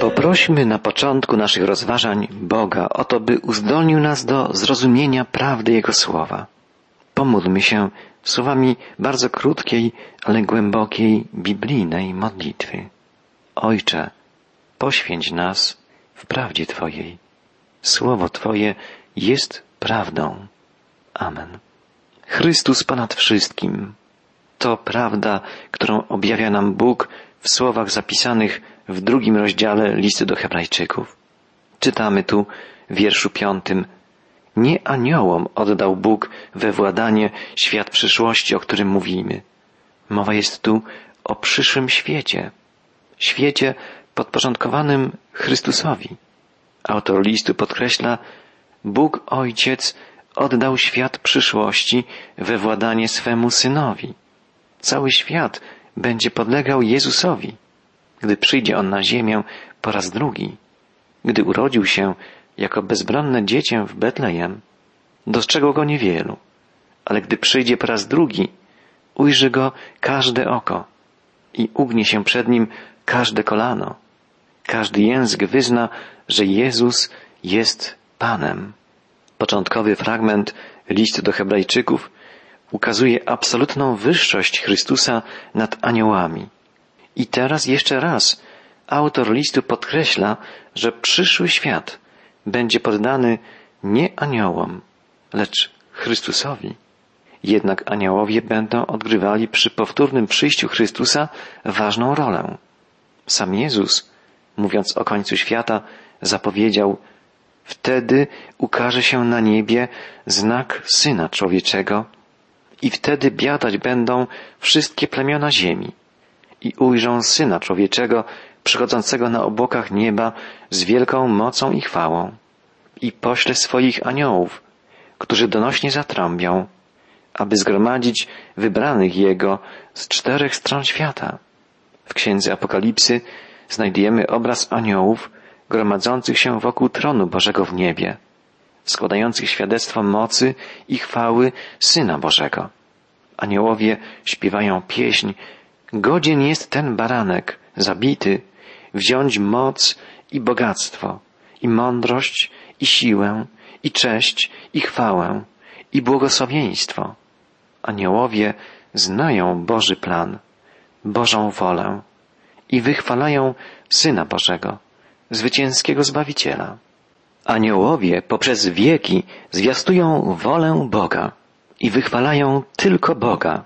Poprośmy na początku naszych rozważań Boga o to, by uzdolnił nas do zrozumienia prawdy Jego słowa. Pomódlmy się słowami bardzo krótkiej, ale głębokiej biblijnej modlitwy. Ojcze, poświęć nas w prawdzie Twojej. Słowo Twoje jest prawdą. Amen. Chrystus ponad wszystkim. To prawda, którą objawia nam Bóg w słowach zapisanych w drugim rozdziale listu do Hebrajczyków. Czytamy tu w wierszu piątym Nie aniołom oddał Bóg we władanie świat przyszłości, o którym mówimy. Mowa jest tu o przyszłym świecie. Świecie podporządkowanym Chrystusowi. Autor listu podkreśla, Bóg Ojciec oddał świat przyszłości we władanie swemu Synowi. Cały świat będzie podlegał Jezusowi, gdy przyjdzie On na ziemię po raz drugi. Gdy urodził się jako bezbronne dziecię w Betlejem, dostrzegło go niewielu, ale gdy przyjdzie po raz drugi, ujrzy go każde oko i ugnie się przed nim każde kolano. Każdy język wyzna, że Jezus jest Panem. Początkowy fragment listu do Hebrajczyków ukazuje absolutną wyższość Chrystusa nad aniołami. I teraz jeszcze raz autor listu podkreśla, że przyszły świat będzie poddany nie aniołom, lecz Chrystusowi. Jednak aniołowie będą odgrywali przy powtórnym przyjściu Chrystusa ważną rolę. Sam Jezus, mówiąc o końcu świata, zapowiedział Wtedy ukaże się na niebie znak Syna Człowieczego i wtedy biadać będą wszystkie plemiona ziemi i ujrzą Syna Człowieczego przychodzącego na obłokach nieba z wielką mocą i chwałą i pośle swoich aniołów, którzy donośnie zatrąbią, aby zgromadzić wybranych Jego z czterech stron świata. W księdze Apokalipsy znajdujemy obraz aniołów gromadzących się wokół tronu Bożego w niebie, składających świadectwo mocy i chwały Syna Bożego. Aniołowie śpiewają pieśń Godzien jest ten baranek, zabity, wziąć moc i bogactwo, i mądrość, i siłę, i cześć, i chwałę, i błogosławieństwo. Aniołowie znają Boży plan, Bożą wolę i wychwalają Syna Bożego, zwycięskiego Zbawiciela. Aniołowie poprzez wieki zwiastują wolę Boga i wychwalają tylko Boga,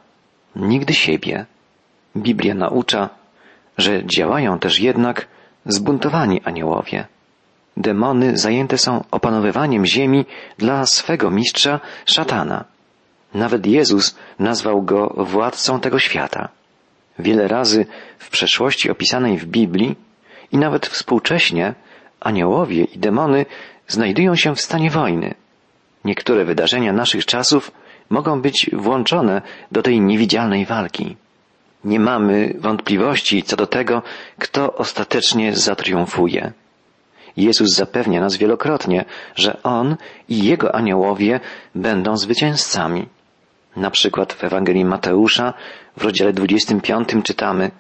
nigdy siebie. Biblia naucza, że działają też jednak zbuntowani aniołowie. Demony zajęte są opanowywaniem ziemi dla swego mistrza szatana. Nawet Jezus nazwał go władcą tego świata. Wiele razy w przeszłości opisanej w Biblii i nawet współcześnie aniołowie i demony znajdują się w stanie wojny. Niektóre wydarzenia naszych czasów mogą być włączone do tej niewidzialnej walki. Nie mamy wątpliwości co do tego, kto ostatecznie zatriumfuje. Jezus zapewnia nas wielokrotnie, że On i Jego aniołowie będą zwycięzcami. Na przykład w Ewangelii Mateusza w rozdziale 25 czytamy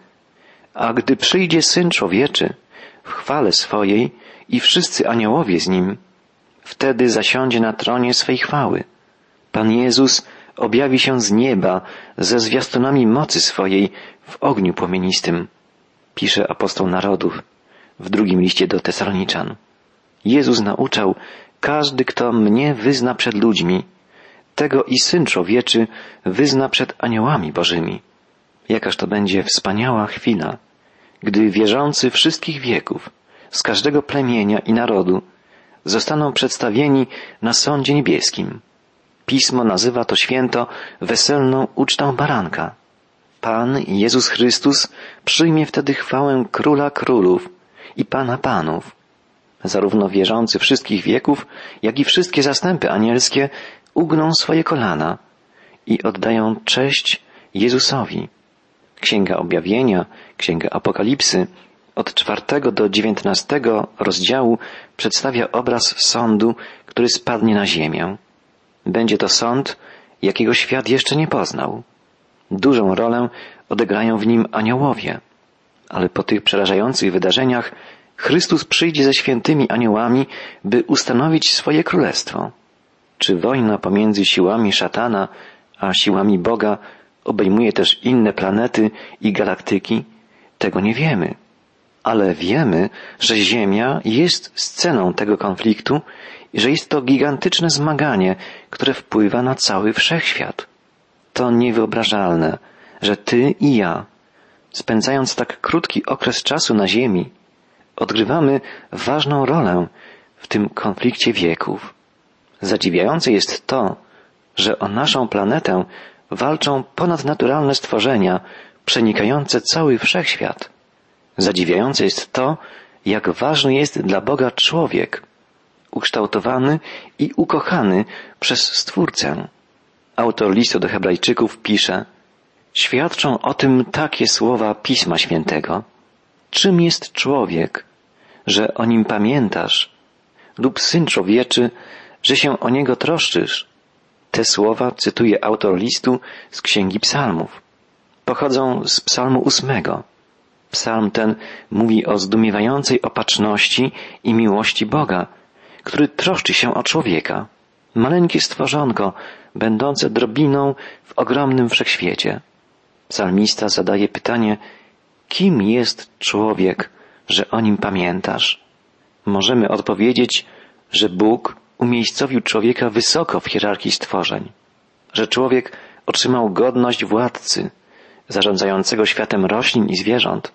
A gdy przyjdzie Syn Człowieczy w chwale swojej i wszyscy aniołowie z Nim, wtedy zasiądzie na tronie swej chwały. Pan Jezus objawi się z nieba ze zwiastunami mocy swojej w ogniu płomienistym, pisze apostoł narodów w drugim liście do Tesaloniczan. Jezus nauczał, każdy, kto mnie wyzna przed ludźmi, tego i Syn Człowieczy wyzna przed aniołami Bożymi. Jakaż to będzie wspaniała chwila, gdy wierzący wszystkich wieków, z każdego plemienia i narodu, zostaną przedstawieni na sądzie niebieskim. Pismo nazywa to święto weselną ucztą baranka. Pan Jezus Chrystus przyjmie wtedy chwałę Króla Królów i Pana Panów. Zarówno wierzący wszystkich wieków, jak i wszystkie zastępy anielskie ugną swoje kolana i oddają cześć Jezusowi. Księga Objawienia, Księga Apokalipsy od czwartego do dziewiętnastego rozdziału przedstawia obraz sądu, który spadnie na ziemię. Będzie to sąd, jakiego świat jeszcze nie poznał. Dużą rolę odegrają w nim aniołowie, ale po tych przerażających wydarzeniach Chrystus przyjdzie ze świętymi aniołami, by ustanowić swoje królestwo. Czy wojna pomiędzy siłami szatana a siłami Boga obejmuje też inne planety i galaktyki? Tego nie wiemy. Ale wiemy, że Ziemia jest sceną tego konfliktu i że jest to gigantyczne zmaganie, które wpływa na cały wszechświat. To niewyobrażalne, że ty i ja, spędzając tak krótki okres czasu na Ziemi, odgrywamy ważną rolę w tym konflikcie wieków. Zadziwiające jest to, że o naszą planetę walczą ponadnaturalne stworzenia przenikające cały wszechświat. Zadziwiające jest to, jak ważny jest dla Boga człowiek, ukształtowany i ukochany przez Stwórcę. Autor listu do Hebrajczyków pisze, świadczą o tym takie słowa Pisma Świętego. Czym jest człowiek, że o nim pamiętasz, lub syn człowieczy, że się o niego troszczysz? Te słowa cytuje autor listu z Księgi Psalmów. Pochodzą z Psalmu ósmego. Psalm ten mówi o zdumiewającej opatrzności i miłości Boga, który troszczy się o człowieka. Maleńkie stworzonko, będące drobiną w ogromnym wszechświecie. Psalmista zadaje pytanie, kim jest człowiek, że o nim pamiętasz? Możemy odpowiedzieć, że Bóg umiejscowił człowieka wysoko w hierarchii stworzeń, że człowiek otrzymał godność władcy, zarządzającego światem roślin i zwierząt,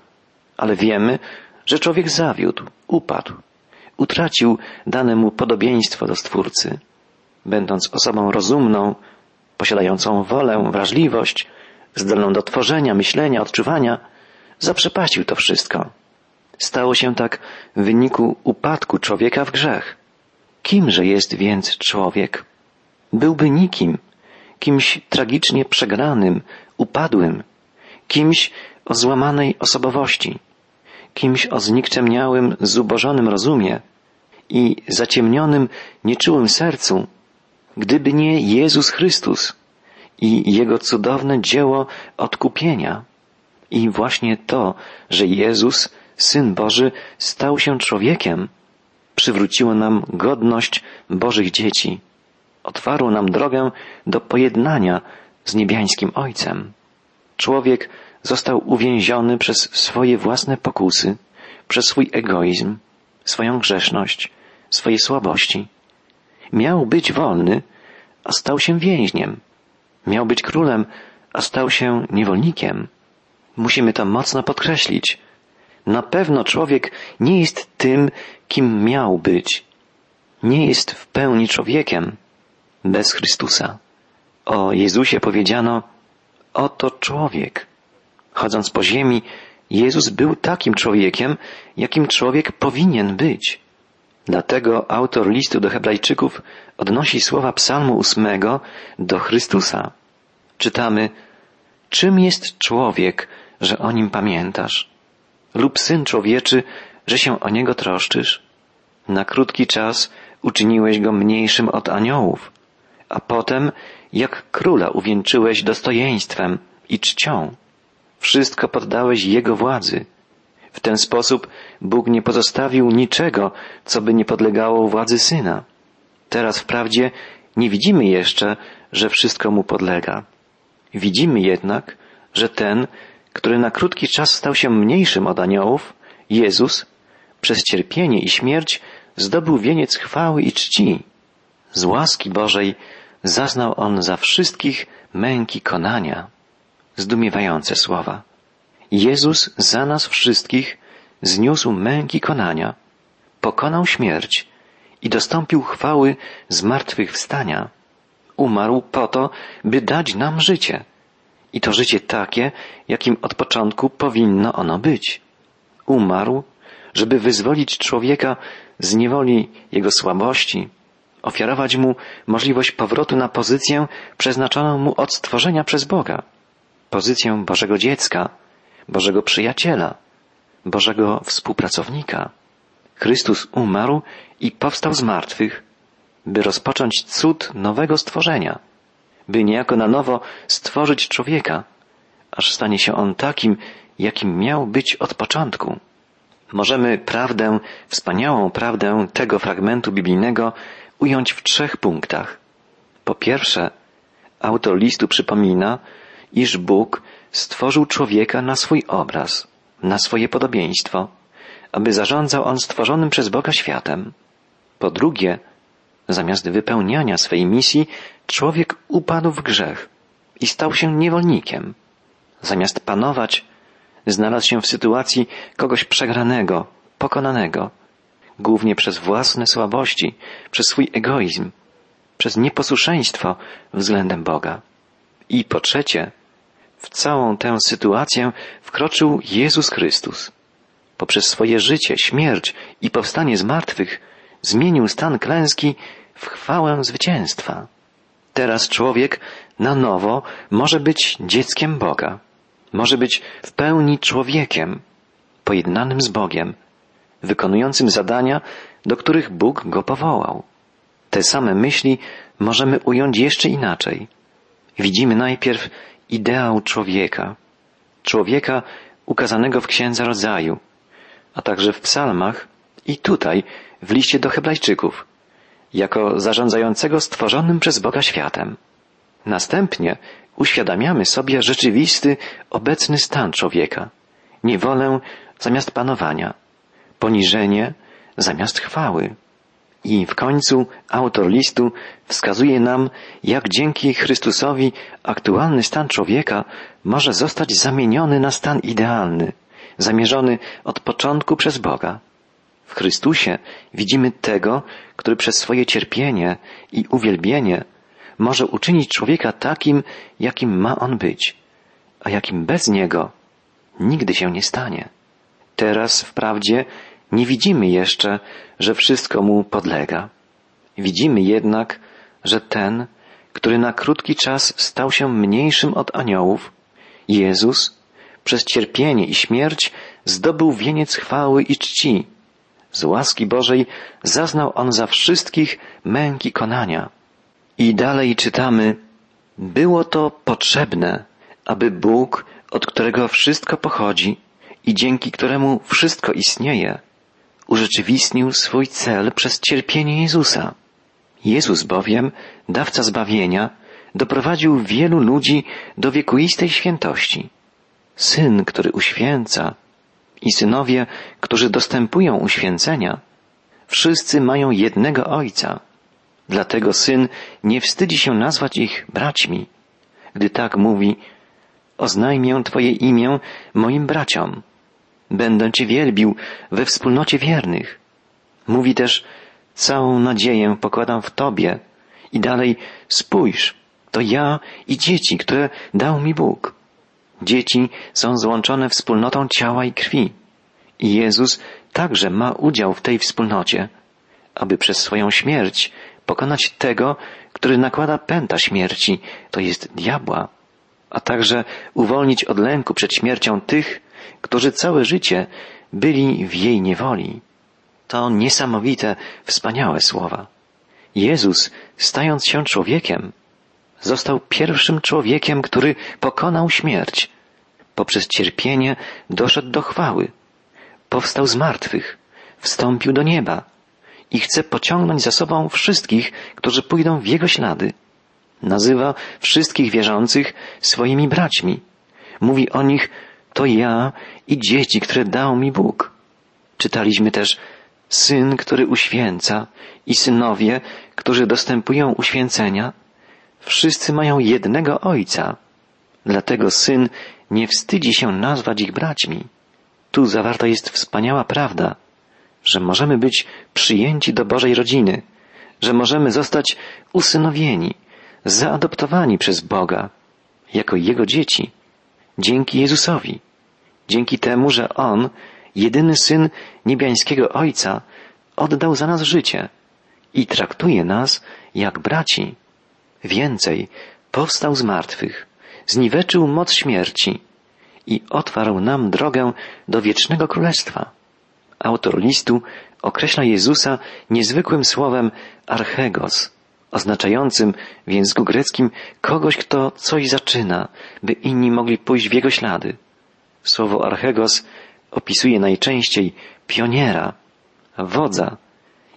ale wiemy, że człowiek zawiódł, upadł, utracił dane mu podobieństwo do Stwórcy. Będąc osobą rozumną, posiadającą wolę, wrażliwość, zdolną do tworzenia, myślenia, odczuwania, zaprzepaścił to wszystko. Stało się tak w wyniku upadku człowieka w grzech. Kimże jest więc człowiek? Byłby nikim, kimś tragicznie przegranym, upadłym, kimś o złamanej osobowości, kimś o znikczemniałym, zubożonym rozumie i zaciemnionym, nieczułym sercu, gdyby nie Jezus Chrystus i Jego cudowne dzieło odkupienia. I właśnie to, że Jezus, Syn Boży, stał się człowiekiem, przywróciło nam godność Bożych dzieci, otwarło nam drogę do pojednania z niebiańskim Ojcem. Człowiek został uwięziony przez swoje własne pokusy, przez swój egoizm, swoją grzeszność, swoje słabości. Miał być wolny, a stał się więźniem. Miał być królem, a stał się niewolnikiem. Musimy to mocno podkreślić. Na pewno człowiek nie jest tym, kim miał być. Nie jest w pełni człowiekiem bez Chrystusa. O Jezusie powiedziano, oto człowiek. Chodząc po ziemi, Jezus był takim człowiekiem, jakim człowiek powinien być. Dlatego autor listu do Hebrajczyków odnosi słowa Psalmu ósmego do Chrystusa. Czytamy, czym jest człowiek, że o nim pamiętasz? Lub syn człowieczy, że się o niego troszczysz? Na krótki czas uczyniłeś go mniejszym od aniołów, a potem jak króla uwieńczyłeś dostojeństwem i czcią. Wszystko poddałeś jego władzy. W ten sposób Bóg nie pozostawił niczego, co by nie podlegało władzy syna. Teraz wprawdzie nie widzimy jeszcze, że wszystko mu podlega. Widzimy jednak, że ten, który na krótki czas stał się mniejszym od aniołów, Jezus, przez cierpienie i śmierć zdobył wieniec chwały i czci. Z łaski Bożej zaznał on za wszystkich męki konania. Zdumiewające słowa. Jezus za nas wszystkich zniósł męki konania, pokonał śmierć i dostąpił chwały zmartwychwstania. Umarł po to, by dać nam życie. I to życie takie, jakim od początku powinno ono być. Umarł, żeby wyzwolić człowieka z niewoli jego słabości, ofiarować mu możliwość powrotu na pozycję przeznaczoną mu od stworzenia przez Boga, pozycję Bożego dziecka, Bożego przyjaciela, Bożego współpracownika. Chrystus umarł i powstał z martwych, by rozpocząć cud nowego stworzenia, by niejako na nowo stworzyć człowieka, aż stanie się on takim, jakim miał być od początku. Możemy prawdę, wspaniałą prawdę tego fragmentu biblijnego ująć w trzech punktach. Po pierwsze, autor listu przypomina, iż Bóg stworzył człowieka na swój obraz, na swoje podobieństwo, aby zarządzał on stworzonym przez Boga światem. Po drugie, zamiast wypełniania swej misji, człowiek upadł w grzech i stał się niewolnikiem. Zamiast panować, znalazł się w sytuacji kogoś przegranego, pokonanego, głównie przez własne słabości, przez swój egoizm, przez nieposłuszeństwo względem Boga. I po trzecie, w całą tę sytuację wkroczył Jezus Chrystus. Poprzez swoje życie, śmierć i powstanie z martwych zmienił stan klęski w chwałę zwycięstwa. Teraz człowiek na nowo może być dzieckiem Boga. Może być w pełni człowiekiem, pojednanym z Bogiem, wykonującym zadania, do których Bóg go powołał. Te same myśli możemy ująć jeszcze inaczej. Widzimy najpierw ideał człowieka, człowieka ukazanego w Księdze Rodzaju, a także w psalmach i tutaj w liście do Hebrajczyków, jako zarządzającego stworzonym przez Boga światem. Następnie uświadamiamy sobie rzeczywisty, obecny stan człowieka, niewolę zamiast panowania, poniżenie zamiast chwały. I w końcu autor listu wskazuje nam, jak dzięki Chrystusowi aktualny stan człowieka może zostać zamieniony na stan idealny, zamierzony od początku przez Boga. W Chrystusie widzimy tego, który przez swoje cierpienie i uwielbienie może uczynić człowieka takim, jakim ma on być, a jakim bez niego nigdy się nie stanie. Teraz wprawdzie nie widzimy jeszcze, że wszystko mu podlega. Widzimy jednak, że ten, który na krótki czas stał się mniejszym od aniołów, Jezus, przez cierpienie i śmierć zdobył wieniec chwały i czci. Z łaski Bożej zaznał on za wszystkich męki konania. I dalej czytamy, było to potrzebne, aby Bóg, od którego wszystko pochodzi i dzięki któremu wszystko istnieje, urzeczywistnił swój cel przez cierpienie Jezusa. Jezus bowiem, dawca zbawienia, doprowadził wielu ludzi do wiekuistej świętości. Syn, który uświęca i synowie, którzy dostępują uświęcenia, wszyscy mają jednego Ojca. Dlatego Syn nie wstydzi się nazwać ich braćmi, gdy tak mówi, oznajmię Twoje imię moim braciom. Będę Cię wielbił we wspólnocie wiernych. Mówi też, całą nadzieję pokładam w Tobie. I dalej, spójrz, to ja i dzieci, które dał mi Bóg. Dzieci są złączone wspólnotą ciała i krwi. I Jezus także ma udział w tej wspólnocie, aby przez swoją śmierć pokonać tego, który nakłada pęta śmierci, to jest diabła, a także uwolnić od lęku przed śmiercią tych, którzy całe życie byli w jej niewoli. To niesamowite, wspaniałe słowa. Jezus, stając się człowiekiem, został pierwszym człowiekiem, który pokonał śmierć. Poprzez cierpienie doszedł do chwały. Powstał z martwych, wstąpił do nieba i chce pociągnąć za sobą wszystkich, którzy pójdą w jego ślady. Nazywa wszystkich wierzących swoimi braćmi. Mówi o nich, to ja i dzieci, które dał mi Bóg. Czytaliśmy też syn, który uświęca i synowie, którzy dostępują uświęcenia. Wszyscy mają jednego ojca. Dlatego syn nie wstydzi się nazwać ich braćmi. Tu zawarta jest wspaniała prawda, że możemy być przyjęci do Bożej rodziny, że możemy zostać usynowieni, zaadoptowani przez Boga jako Jego dzieci dzięki Jezusowi, dzięki temu, że On, jedyny syn niebiańskiego Ojca, oddał za nas życie i traktuje nas jak braci. Więcej, powstał z martwych, zniweczył moc śmierci i otwarł nam drogę do wiecznego królestwa. Autor listu określa Jezusa niezwykłym słowem archegos, oznaczającym w języku greckim kogoś, kto coś zaczyna, by inni mogli pójść w jego ślady. Słowo archegos opisuje najczęściej pioniera, wodza.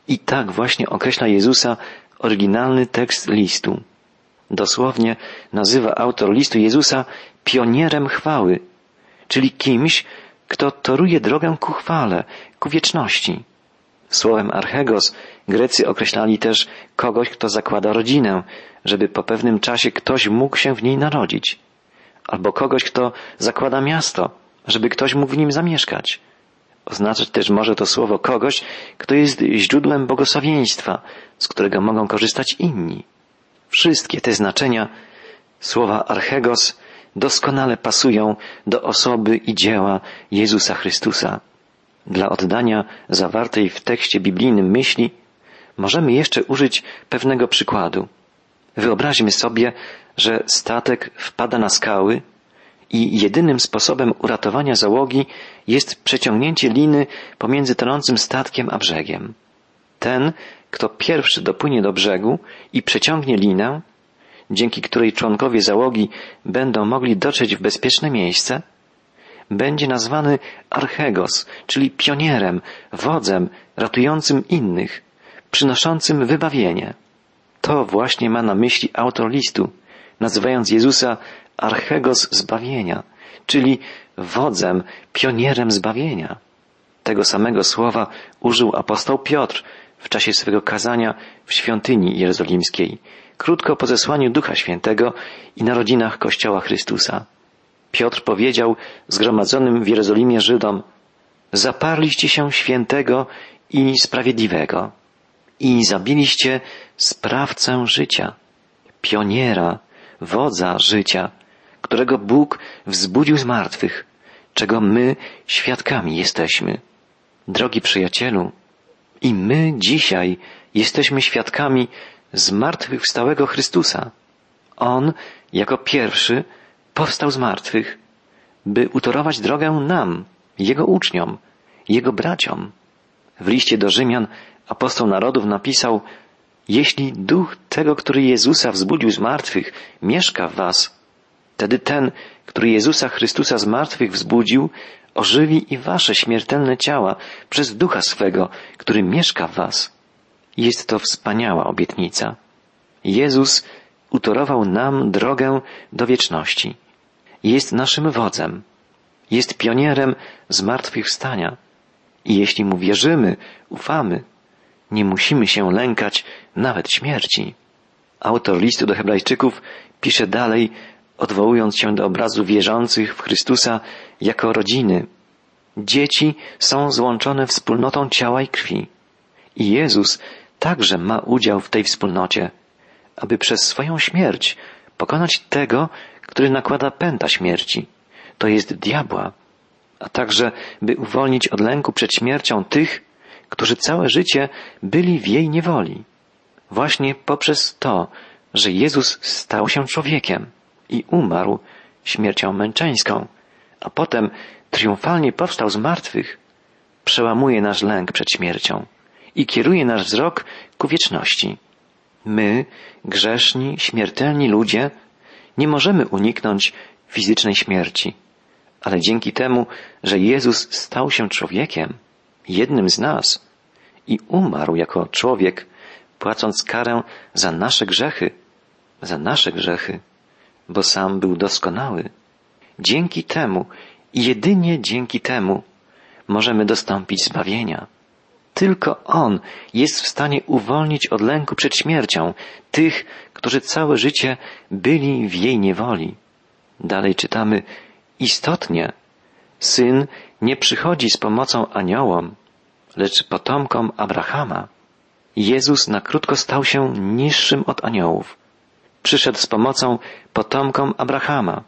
I tak właśnie określa Jezusa oryginalny tekst listu. Dosłownie nazywa autor listu Jezusa pionierem chwały, czyli kimś, kto toruje drogę ku chwale, ku wieczności. Słowem archegos Grecy określali też kogoś, kto zakłada rodzinę, żeby po pewnym czasie ktoś mógł się w niej narodzić. Albo kogoś, kto zakłada miasto, żeby ktoś mógł w nim zamieszkać. Oznaczać też może to słowo kogoś, kto jest źródłem błogosławieństwa, z którego mogą korzystać inni. Wszystkie te znaczenia słowa archegos doskonale pasują do osoby i dzieła Jezusa Chrystusa. Dla oddania zawartej w tekście biblijnym myśli możemy jeszcze użyć pewnego przykładu. Wyobraźmy sobie, że statek wpada na skały i jedynym sposobem uratowania załogi jest przeciągnięcie liny pomiędzy tonącym statkiem a brzegiem. Ten, kto pierwszy dopłynie do brzegu i przeciągnie linę, dzięki której członkowie załogi będą mogli dotrzeć w bezpieczne miejsce, będzie nazwany archegos, czyli pionierem, wodzem, ratującym innych, przynoszącym wybawienie. To właśnie ma na myśli autor listu, nazywając Jezusa archegos zbawienia, czyli wodzem, pionierem zbawienia. Tego samego słowa użył apostoł Piotr w czasie swego kazania w świątyni jerozolimskiej, krótko po zesłaniu Ducha Świętego i narodzinach Kościoła Chrystusa. Piotr powiedział zgromadzonym w Jerozolimie Żydom, zaparliście się świętego i sprawiedliwego i zabiliście sprawcę życia, pioniera, wodza życia, którego Bóg wzbudził z martwych, czego my świadkami jesteśmy. Drogi przyjacielu, i my dzisiaj jesteśmy świadkami zmartwychwstałego Chrystusa. On, jako pierwszy, powstał z martwych, by utorować drogę nam, Jego uczniom, Jego braciom. W liście do Rzymian apostoł narodów napisał, jeśli duch tego, który Jezusa wzbudził z martwych, mieszka w was, wtedy ten, który Jezusa Chrystusa z martwych wzbudził, ożywi i wasze śmiertelne ciała przez ducha swego, który mieszka w was. Jest to wspaniała obietnica. Jezus utorował nam drogę do wieczności. Jest naszym wodzem. Jest pionierem zmartwychwstania. I jeśli mu wierzymy, ufamy, nie musimy się lękać nawet śmierci. Autor listu do Hebrajczyków pisze dalej, odwołując się do obrazu wierzących w Chrystusa jako rodziny. Dzieci są złączone wspólnotą ciała i krwi. I Jezus także ma udział w tej wspólnocie, aby przez swoją śmierć pokonać tego, który nakłada pęta śmierci, to jest diabła, a także by uwolnić od lęku przed śmiercią tych, którzy całe życie byli w jej niewoli. Właśnie poprzez to, że Jezus stał się człowiekiem i umarł śmiercią męczeńską, a potem triumfalnie powstał z martwych, przełamuje nasz lęk przed śmiercią i kieruje nasz wzrok ku wieczności. My, grzeszni, śmiertelni ludzie, nie możemy uniknąć fizycznej śmierci, ale dzięki temu, że Jezus stał się człowiekiem, jednym z nas i umarł jako człowiek, płacąc karę za nasze grzechy, za nasze grzechy, bo sam był doskonały. Dzięki temu jedynie dzięki temu możemy dostąpić zbawienia. Tylko On jest w stanie uwolnić od lęku przed śmiercią tych, którzy całe życie byli w jej niewoli. Dalej czytamy, istotnie, Syn nie przychodzi z pomocą aniołom, lecz potomkom Abrahama. Jezus na krótko stał się niższym od aniołów. Przyszedł z pomocą potomkom Abrahama.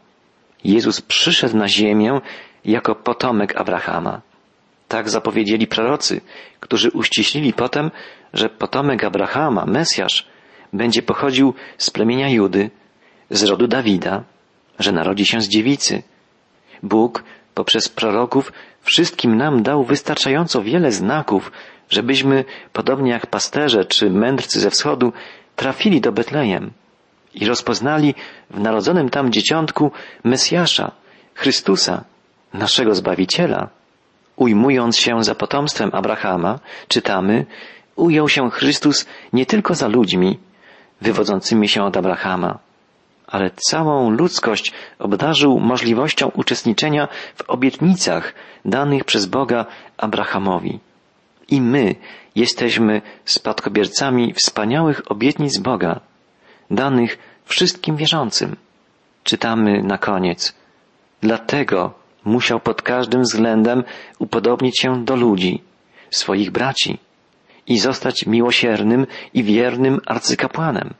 Jezus przyszedł na ziemię jako potomek Abrahama. Tak zapowiedzieli prorocy, którzy uściślili potem, że potomek Abrahama, Mesjasz, będzie pochodził z plemienia Judy, z rodu Dawida, że narodzi się z dziewicy. Bóg poprzez proroków wszystkim nam dał wystarczająco wiele znaków, żebyśmy, podobnie jak pasterze czy mędrcy ze wschodu, trafili do Betlejem i rozpoznali w narodzonym tam dzieciątku Mesjasza, Chrystusa, naszego Zbawiciela. Ujmując się za potomstwem Abrahama, czytamy, ujął się Chrystus nie tylko za ludźmi wywodzącymi się od Abrahama, ale całą ludzkość obdarzył możliwością uczestniczenia w obietnicach danych przez Boga Abrahamowi. I my jesteśmy spadkobiercami wspaniałych obietnic Boga, danych wszystkim wierzącym. Czytamy na koniec. Dlatego musiał pod każdym względem upodobnić się do ludzi, swoich braci i zostać miłosiernym i wiernym arcykapłanem,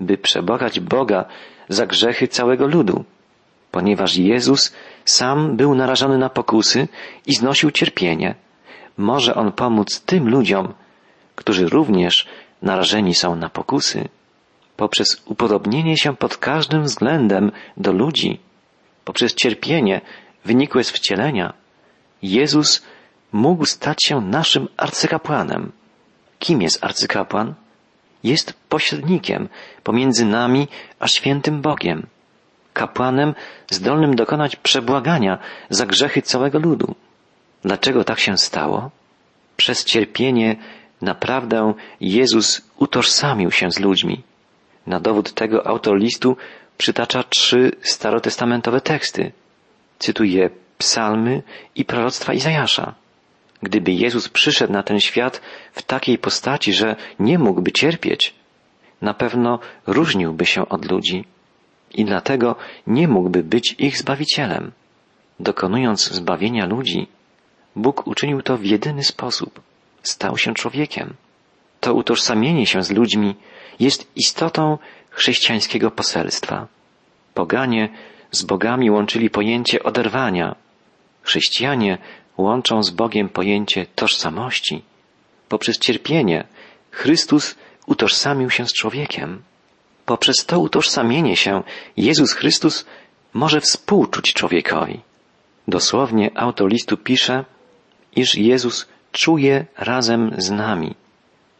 by przebogać Boga za grzechy całego ludu, ponieważ Jezus sam był narażony na pokusy i znosił cierpienie. Może On pomóc tym ludziom, którzy również narażeni są na pokusy, poprzez upodobnienie się pod każdym względem do ludzi, poprzez cierpienie wynikłe z wcielenia, Jezus mógł stać się naszym arcykapłanem. Kim jest arcykapłan? Jest pośrednikiem pomiędzy nami a świętym Bogiem, kapłanem zdolnym dokonać przebłagania za grzechy całego ludu. Dlaczego tak się stało? Przez cierpienie naprawdę Jezus utożsamił się z ludźmi. Na dowód tego autor listu przytacza trzy starotestamentowe teksty. Cytuje psalmy i proroctwa Izajasza. Gdyby Jezus przyszedł na ten świat w takiej postaci, że nie mógłby cierpieć, na pewno różniłby się od ludzi i dlatego nie mógłby być ich zbawicielem. Dokonując zbawienia ludzi, Bóg uczynił to w jedyny sposób. Stał się człowiekiem. To utożsamienie się z ludźmi jest istotą chrześcijańskiego poselstwa. Poganie z bogami łączyli pojęcie oderwania. Chrześcijanie łączą z Bogiem pojęcie tożsamości. Poprzez cierpienie Chrystus utożsamił się z człowiekiem. Poprzez to utożsamienie się Jezus Chrystus może współczuć człowiekowi. Dosłownie autor listu pisze, iż Jezus czuje razem z nami.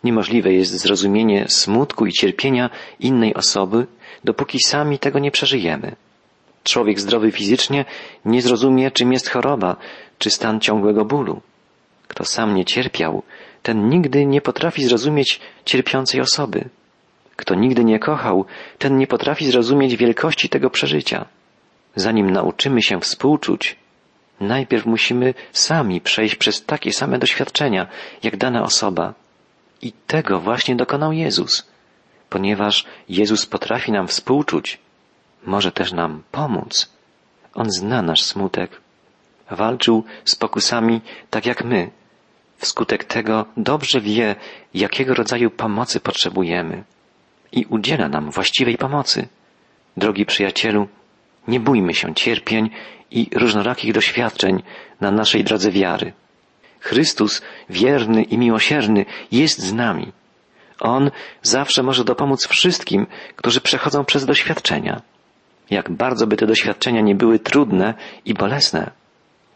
Niemożliwe jest zrozumienie smutku i cierpienia innej osoby, dopóki sami tego nie przeżyjemy. Człowiek zdrowy fizycznie nie zrozumie, czym jest choroba, czy stan ciągłego bólu. Kto sam nie cierpiał, ten nigdy nie potrafi zrozumieć cierpiącej osoby. Kto nigdy nie kochał, ten nie potrafi zrozumieć wielkości tego przeżycia. Zanim nauczymy się współczuć, najpierw musimy sami przejść przez takie same doświadczenia, jak dana osoba. I tego właśnie dokonał Jezus. Ponieważ Jezus potrafi nam współczuć, może też nam pomóc. On zna nasz smutek. Walczył z pokusami tak jak my. Wskutek tego dobrze wie, jakiego rodzaju pomocy potrzebujemy i udziela nam właściwej pomocy. Drogi przyjacielu, nie bójmy się cierpień i różnorakich doświadczeń na naszej drodze wiary. Chrystus, wierny i miłosierny, jest z nami. On zawsze może dopomóc wszystkim, którzy przechodzą przez doświadczenia. Jak bardzo by te doświadczenia nie były trudne i bolesne.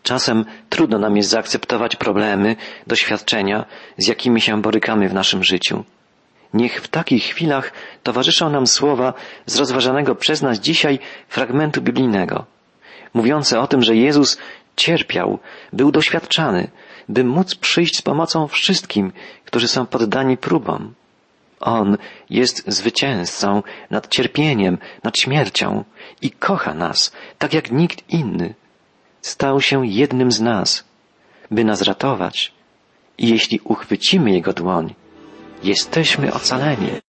Czasem trudno nam jest zaakceptować problemy, doświadczenia, z jakimi się borykamy w naszym życiu. Niech w takich chwilach towarzyszą nam słowa z rozważanego przez nas dzisiaj fragmentu biblijnego, mówiące o tym, że Jezus cierpiał, był doświadczany, by móc przyjść z pomocą wszystkim, którzy są poddani próbom. On jest zwycięzcą nad cierpieniem, nad śmiercią i kocha nas, tak jak nikt inny. Stał się jednym z nas, by nas ratować. I jeśli uchwycimy Jego dłoń, jesteśmy ocaleni.